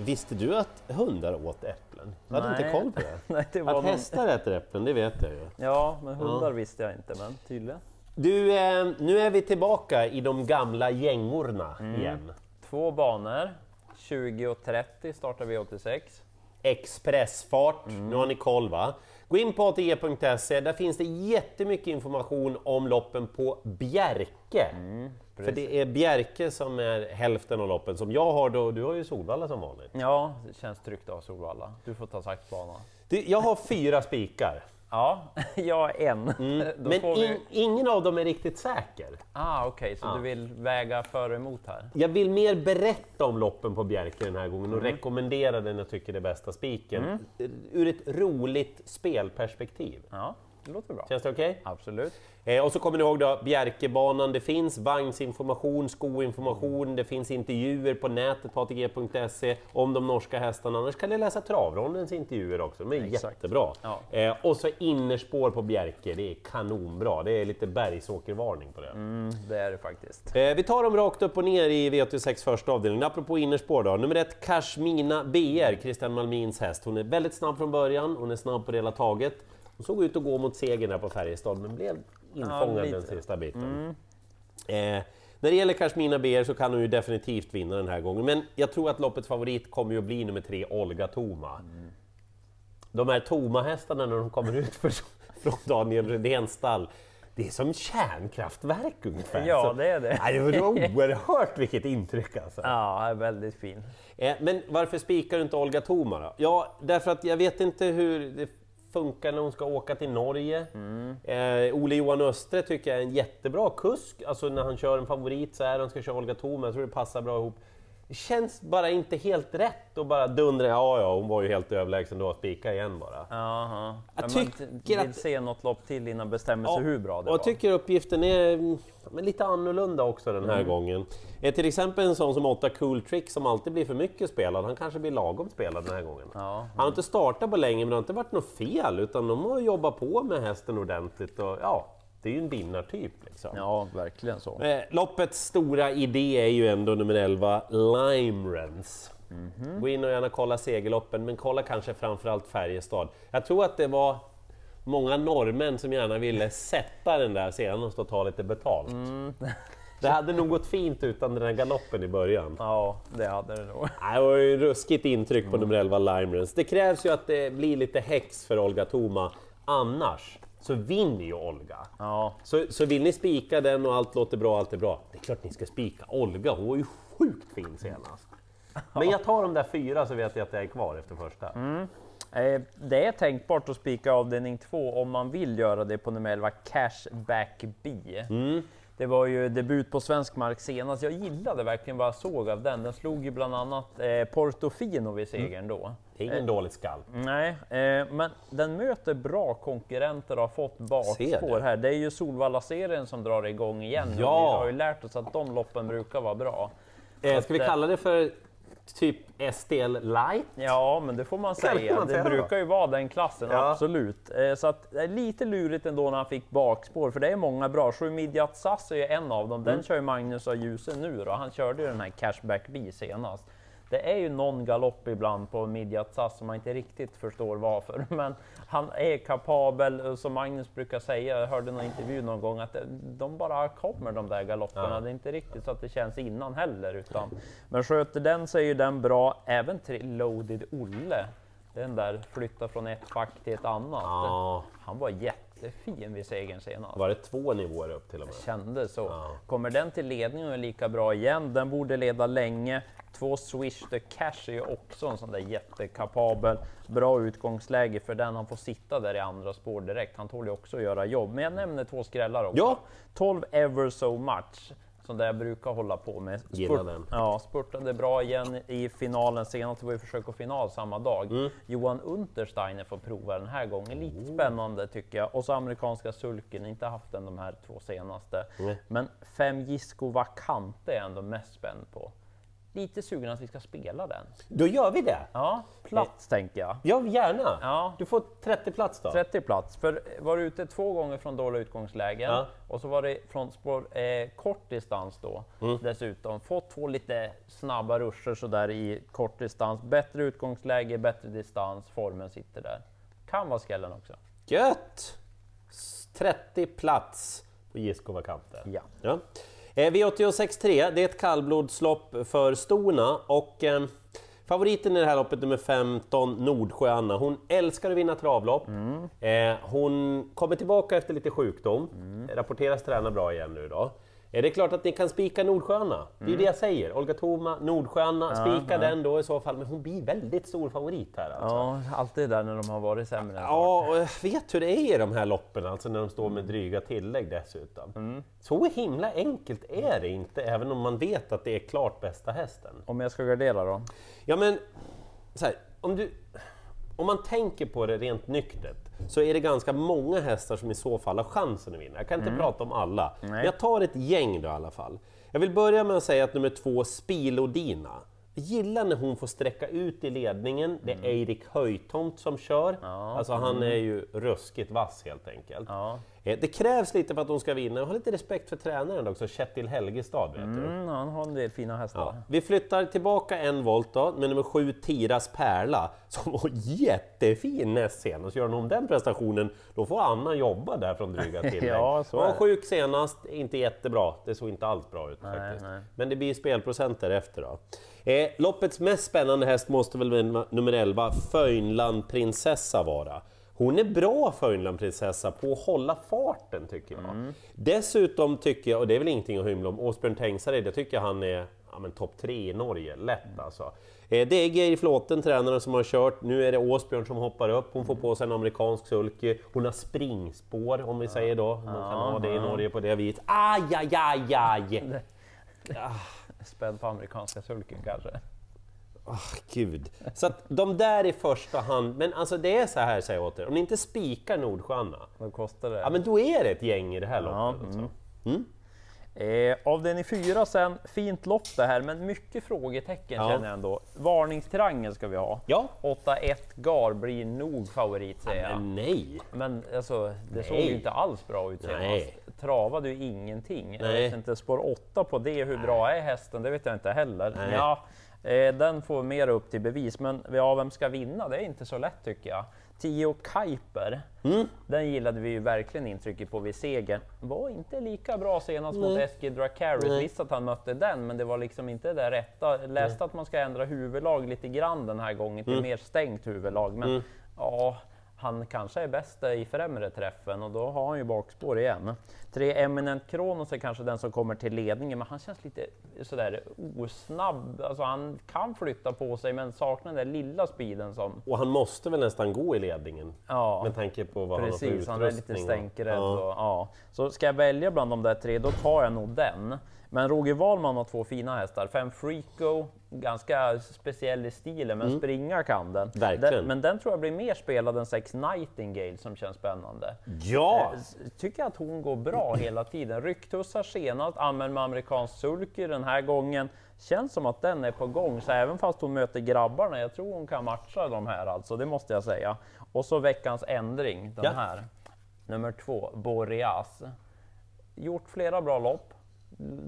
Visste du att hundar åt äpplen? Jag hade inte Nej. koll på det. Nej, det var Att någon... hästar äter äpplen, det vet jag ju. Ja, men hundar visste jag inte, men tydligen. Du, eh, nu är vi tillbaka i de gamla gängorna Mm. igen. Två banor, 20 och 30 startar V86. Expressfart, Mm. nu har ni koll va? Gå in på ATG.se, där finns det jättemycket information om loppen på Bjerke. Mm, För det är Bjerke som är hälften av loppen som jag har då, du har ju Solvalla som vanligt. Ja, det känns tryggt att ha Solvalla. Du får ta saxbana. Du, jag har fyra spikar, Ja, jag har en. Mm. men in, ingen av dem är riktigt säker. Ah, okej, så Ja. du vill väga för och emot här? Jag vill mer berätta om loppen på Bjerke den här gången och Mm. rekommendera den jag tycker är bästa spiken. Ur ett roligt spelperspektiv. Ja, det låter bra. Känns det okej? Absolut. Eh, och så kommer ni ihåg då Bjerkebanan, det finns vagnsinformation, skoinformation, det finns intervjuer på nätet på ATG.se om de norska hästarna. Annars kan ni läsa Travrondens intervjuer också, de är Exakt. jättebra. Ja. Eh, och så innerspår på Bjerke, det är kanonbra. Det är lite bergsåkervarning på det. Mm, det är det faktiskt. Eh, vi tar dem rakt upp och ner i V86 första avdelningen. Apropå innerspår då. Nummer ett, Kashmina BR, Christian Malmins häst. Hon är väldigt snabb från början, hon är snabb på det hela taget. Hon såg ut att gå mot segern här på Färjestad, men blev infångad Ja, den sista biten. Eh, när det gäller Kashmina BR så kan hon ju definitivt vinna den här gången, men jag tror att loppets favorit kommer ju att bli nummer tre, Olga Toma. De här Toma-hästarna när de kommer ut för, från Daniel Redéns stall, det är som kärnkraftverk ungefär. Ja, det är det. Nej, det var oerhört vilket intryck alltså. Ja, är väldigt fin. Eh, Men varför spikar du inte Olga Toma då? Ja, därför att jag vet inte hur det funkar när hon ska åka till Norge. Eh, Ole Johan Östre tycker jag är en jättebra kusk. Alltså när han kör en favorit så här, han ska köra Olga Toma, jag tror det passar bra ihop. Det känns bara inte helt rätt att bara dundra, ja ja, hon var ju helt överlägsen då, spika igen bara. Jaha. Jag Men tycker man vill att- se något lopp till innan bestämmer sig hur bra det och var. jag tycker uppgiften är mm, men lite annorlunda också den här Mm. gången. Eh, till exempel en sån som 8 Cool Trick som alltid blir för mycket spelad, han kanske blir lagom spelad den här gången. Ja. Han har inte startat på länge men det har inte varit något fel utan de har jobbat på med hästen ordentligt och ja, det är ju en vinnartyp liksom. Ja, verkligen så. Eh, loppets stora idé är ju ändå nummer 11, Limerence. Mhm. Gå in och gärna kolla segerloppen, men kolla kanske framförallt Färjestad. Jag tror att det var många norrmän som gärna ville sätta den där senast och ta lite betalt. Mm. Det hade nog gått fint utan den här galoppen i början. Ja, det hade det nog. Det var ju ruskigt intryck på nummer 11 Limerence. Det krävs ju att det blir lite häx för Olga Toma, annars så vinner ju Olga. Ja, Så, så vill ni spika den och allt låter bra, allt är bra. Det är klart ni ska spika Olga, hon var ju sjukt fin senast. Men jag tar de där fyra så vet jag att jag är kvar efter första. Eh, Det är tänkbart att spika avdelning 2 om man vill göra det på nummer 11, Cashback B. Mm. Det var ju debut på svensk mark senast. Jag gillade verkligen vad jag såg av den. Den slog ju bland annat eh, Portofino vid segern då. Det är ingen dålig skalp. Nej, eh, men den möter bra konkurrenter och har fått bakspår här. Det är ju Solvalla-serien som drar igång igen. och Ja. Vi har ju lärt oss att de loppen brukar vara bra. Eh, ska vi eh, kalla det för typ STL light? Ja, men det får man säga. man det brukar ju vara den klassen, Ja. absolut. Eh, Så att det är lite lurigt ändå när han fick bakspår, för det är många bra. Sju Midjat Sass är ju en av dem. Den Mm. kör ju Magnus av Ljuse nu då. Han körde ju den här Cashback B senast. Det är ju någon galopp ibland på Midjat Sass som man inte riktigt förstår varför. Men han är kapabel, eh, som Magnus brukar säga. Jag hörde någon intervju någon gång att eh, de bara kommer de där galopperna. Ja. Det är inte riktigt så att det känns innan heller. Utan, men sköter den så är ju den bra. Även till Loaded Olle. Den där flyttar från ett fack till ett annat. Ja, Han var jättefin vid segern senast. var det två nivåer upp till och med? Kände så. Ja. Kommer den till ledning och är lika bra igen, den borde leda länge. Två Swish the Cash är ju också en sån där jättekapabel. Bra utgångsläge för den, han får sitta där i andra spår direkt. Han tål ju också att göra jobb. Men jag nämner två skrällar också. Ja. 12 Ever So Much. Som det jag brukar hålla på med. Den. Ja, spurtade bra igen i finalen senast. Det var ju försök och final samma dag. Mm. Johan Untersteiner får prova den här gången. Lite spännande tycker jag. Och så amerikanska sulken, inte haft den de här två senaste. Nej. Men fem Gisco Vakante är jag ändå mest spänd på. Lite sugen att vi ska spela den. Då gör vi det! Ja, plats tänker jag. Ja, gärna! Ja. Du får 30 plats då. 30 plats, för var du ute två gånger från dåliga utgångslägen Ja. och så var det från spår, eh, kort distans då Mm. dessutom. Fått två lite snabba ruscher sådär i kort distans. Bättre utgångsläge, bättre distans, formen sitter där. Kan vara skallen också. Gött! S- 30 plats på Giskova-kanten. Ja. Ja. Eh, V86.3, det är ett kallblodslopp för stona och eh, favoriten i det här loppet nummer 15, Nordsjö Anna. Hon älskar att vinna travlopp. Eh, hon kommer tillbaka efter lite sjukdom, rapporteras träna bra igen nu då. Eh, det är klart att ni kan spika Nordsjö Anna, det är ju det jag säger. Olga Thoma, Nordsjö Anna, spika den då i så fall, men hon blir väldigt stor favorit här alltså. Ja, alltid där när de har varit sämre. Ja, och jag vet hur det är i de här loppen, alltså när de står med dryga tillägg dessutom. Så himla enkelt är det inte, även om man vet att det är klart bästa hästen. Om jag ska gardera då? Ja men, så här, om, du, om man tänker på det rent nyktert så är det ganska många hästar som i så fall har chansen att vinna. Jag kan inte prata om alla, men jag tar ett gäng då i alla fall. Jag vill börja med att säga att nummer två, Spilodina. Jag gillar när hon får sträcka ut i ledningen. Det är Eirik Höjtomt som kör. Alltså han är ju ruskigt vass helt enkelt. Ja. Eh, Det krävs lite för att hon ska vinna. Jag har lite respekt för tränaren också, Kjetil Helgestad. Vet du. Mm, han har en del fina hästar. Ja. Vi flyttar tillbaka en volt då, med nummer sju Tiras Pärla, som var jättefin näst senast. Gör hon om den prestationen, då får Anna jobba där från dryga tillägg. Ja, så Hon var sjuk senast, inte jättebra. Det såg inte alls bra ut faktiskt. nej. Men det blir spelprocent därefter då. Eh, loppets mest spännande häst måste väl nummer 11, Föjnland Prinsessa vara. Hon är bra Föjnland Prinsessa på att hålla farten tycker jag. Mm. Dessutom tycker jag, och det är väl ingenting att hymla om, Åsbjörn Tengsared, jag tycker han är ja, men topp tre i Norge, lätt Mm. alltså. Eh, det är Geir Flåten, tränaren, som har kört. Nu är det Åsbjörn som hoppar upp. Hon får på sig en amerikansk sulky. Hon har springspår, om vi säger då. Man kan ha det i Norge på det viset. Aj, aj, aj, aj! Spänd på amerikanska sulken kanske. Ah, gud. Så att de där i första hand, men alltså det är så här säger jag åt er, om ni inte spikar Nordsjöarna, Vad kostar det? ja men då är det ett gäng i det här Ja, loppet. alltså. Eh, avdelning 4 sen, fint lopp det här, men mycket frågetecken Ja. känner jag ändå. Varningstriangel ska vi ha. Ja. 8-1 Gar blir nog favorit säger jag. Men nej! Men alltså, det såg Nej. ju inte alls bra ut senast. Nej. Travade ju ingenting. Jag Nej. vet inte, spår 8 på det, hur bra är hästen? Det vet jag inte heller. Nej. Ja, den får mer upp till bevis, men ja, vem ska vinna? Det är inte så lätt tycker jag. 10 Kuiper, Mm. den gillade vi ju verkligen intrycket på vid segern. Var inte lika bra senast mot Eskil Dracaris. Nej. Visst att han mötte den, men det var liksom inte det rätta. Läste att man ska ändra huvudlag lite grann den här gången Mm. till mer stängt huvudlag. Men ja, han kanske är bäst i främre träffen och då har han ju bakspår igen. Tre Eminent Kronos är kanske den som kommer till ledningen, men han känns lite sådär osnabb. Alltså han kan flytta på sig, men saknar den där lilla speeden som... Och han måste väl nästan gå i ledningen, Ja. med tanke på vad Precis, han han har är för lite utrustning. stänkrädd. Ja. Och, ja. Så ska jag välja bland de där tre, då tar jag nog den. Men Roger Wahlman har två fina hästar. Fem Freako, ganska speciell i stilen, men springa kan den. Mm. Den. Men den tror jag blir mer spelad än sex Nightingale som känns spännande. Ja! Eh, Tycker att hon går bra hela tiden. Rycktussar senast, använd med amerikansk sulky den här gången. Känns som att den är på gång, så även fast hon möter grabbarna, jag tror hon kan matcha de här alltså, det måste jag säga. Och så veckans ändring, den Ja. här. Nummer två, Boreas. Gjort flera bra lopp.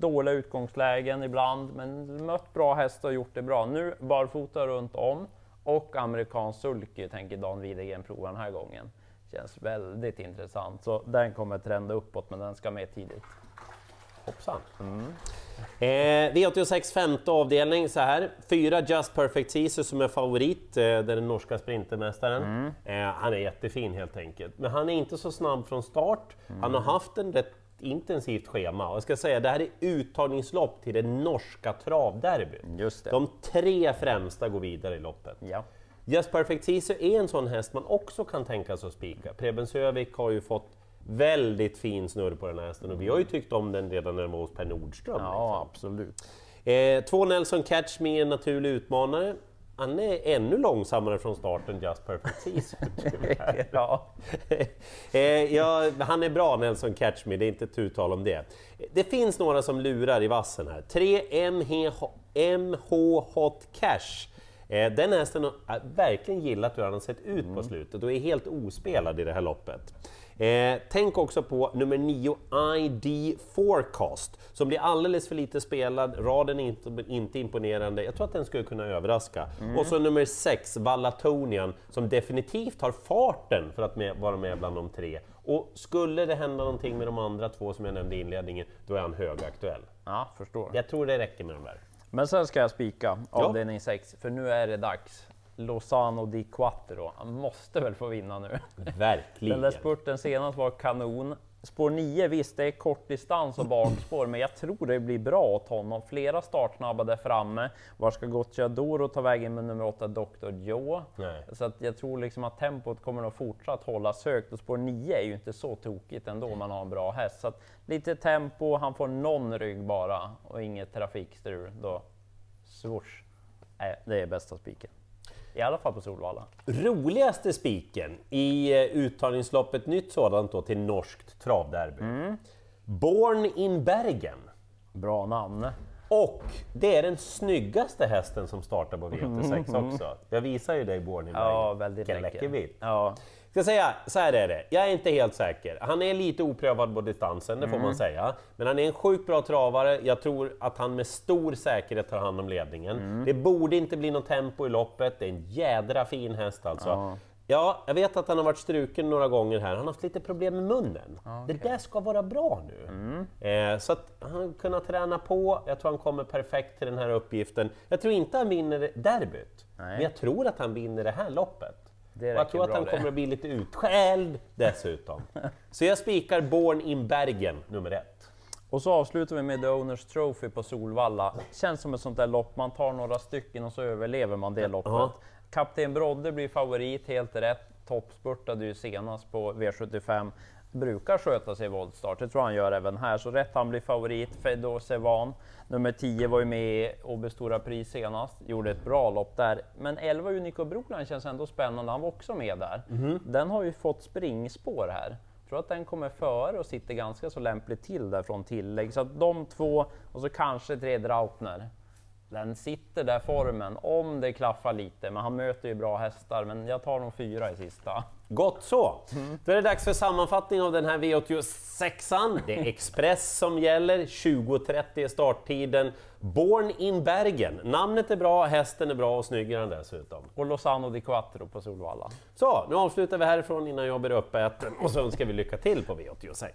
Dåliga utgångslägen ibland, men mött bra hästar och gjort det bra. Nu barfota runt om och amerikansk sulky tänker Dan Widegren prova den här gången. Känns väldigt intressant, så den kommer trenda uppåt, men den ska med tidigt. Hoppsan. Eh, V86 femte avdelning så här. Fyra Just Perfect Caesar som är favorit, eh, den norska sprintermästaren. Eh, han är jättefin helt enkelt. Men han är inte så snabb från start. Han har haft en rätt intensivt schema. Och jag ska säga, det här är uttagningslopp till det norska travderbyt. Just det. De tre främsta går vidare i loppet. Ja. Just Perfect Caesar är en sån häst man också kan tänka sig att spika. Preben Sövik har ju fått väldigt fin snurr på den här hästen och vi har ju tyckt om den redan när den var hos Per Nordström. ja, absolut. Eh, två Nelson Catch Me är en naturlig utmanare. Han är ännu långsammare från starten Just Perfect Season. Ja. Eh, ja, han är bra Nelson Catch Me, det är inte tu tal om det. Det finns några som lurar i vassen här. 3 MH, Hot Cash. Eh, Den hästen har verkligen gillat hur han har sett ut på slutet och är helt ospelad i det här loppet. Eh, tänk också på nummer 9 ID Forecast som blir alldeles för lite spelad, raden är inte, inte imponerande. Jag tror att den skulle kunna överraska. Och så nummer 6 Vallatonian som definitivt har farten för att med, vara med bland de tre. Och skulle det hända någonting med de andra två som jag nämnde i inledningen, då är han högaktuell. ja, förstår. Jag tror det räcker med de där. Men sen ska jag spika avdelning 6, för nu är det dags. Lozano di Quattro, han måste väl få vinna nu. Verkligen. Den där spurten senast var kanon. Spår 9, visst det är kortdistans och bakspår, men jag tror det blir bra åt honom. Flera startsnabba där framme. Var ska Gocciadoro ta vägen med nummer 8 Dr. Joe? Nej. Så att jag tror liksom att tempot kommer att fortsatt hållas högt och spår 9 är ju inte så tokigt ändå om man har en bra häst. Så att lite tempo, han får någon rygg bara och inget trafikstrul. Då swoosh, det är bästa spiken. I alla fall på Solvalla. Roligaste spiken i eh, uttagningsloppet, nytt sådant då, till norskt travderby. Mm. Born in Bergen. Bra namn. Och det är den snyggaste hästen som startar på V86 också. Jag visar ju dig Born in Bergen. Ja, väldigt läcker. läcker. Ja, Ska säga, så här är det, jag är inte helt säker. Han är lite oprövad på distansen, det får Mm. man säga. Men han är en sjukt bra travare, jag tror att han med stor säkerhet tar hand om ledningen. Mm. Det borde inte bli något tempo i loppet, det är en jädra fin häst alltså. Ja. Ja, jag vet att han har varit struken några gånger här, han har haft lite problem med munnen. Det där ska vara bra nu. Mm. Eh, så att han kunnat träna på, jag tror han kommer perfekt till den här uppgiften. Jag tror inte han vinner derbyt, men jag tror att han vinner det här loppet. Det jag tror att han kommer att bli lite utskälld dessutom. Så jag spikar Born in Bergen, nummer ett. Och så avslutar vi med The Owners Trophy på Solvalla. Känns som ett sånt där lopp, man tar några stycken och så överlever man det loppet. Ja. Kapten Brodde blir favorit, helt rätt. Toppspurtade ju senast på V75. Brukar sköta sig i voltstart, det tror han gör även här. Så rätt han blir favorit. Fedor Sevan, nummer 10, var ju med i Åby Stora Pris senast. Gjorde ett bra lopp där. Men 11 Unico Broland känns ändå spännande, han var också med där. Den har ju fått springspår här. Jag tror att den kommer före och sitter ganska så lämpligt till där från tillägg. Så att de två, och så kanske tre Draupner. Den sitter där formen, om det klaffar lite, men han möter ju bra hästar. Men jag tar nog fyra i sista. Gott så! Då är det dags för sammanfattning av den här V86an. Det är Express som gäller, 20.30 är starttiden. Born in Bergen. Namnet är bra, hästen är bra och snygg är den dessutom. Och Lozano di Quattro på Solvalla. Så, nu avslutar vi härifrån innan jag blir uppäten och så önskar vi lycka till på V86.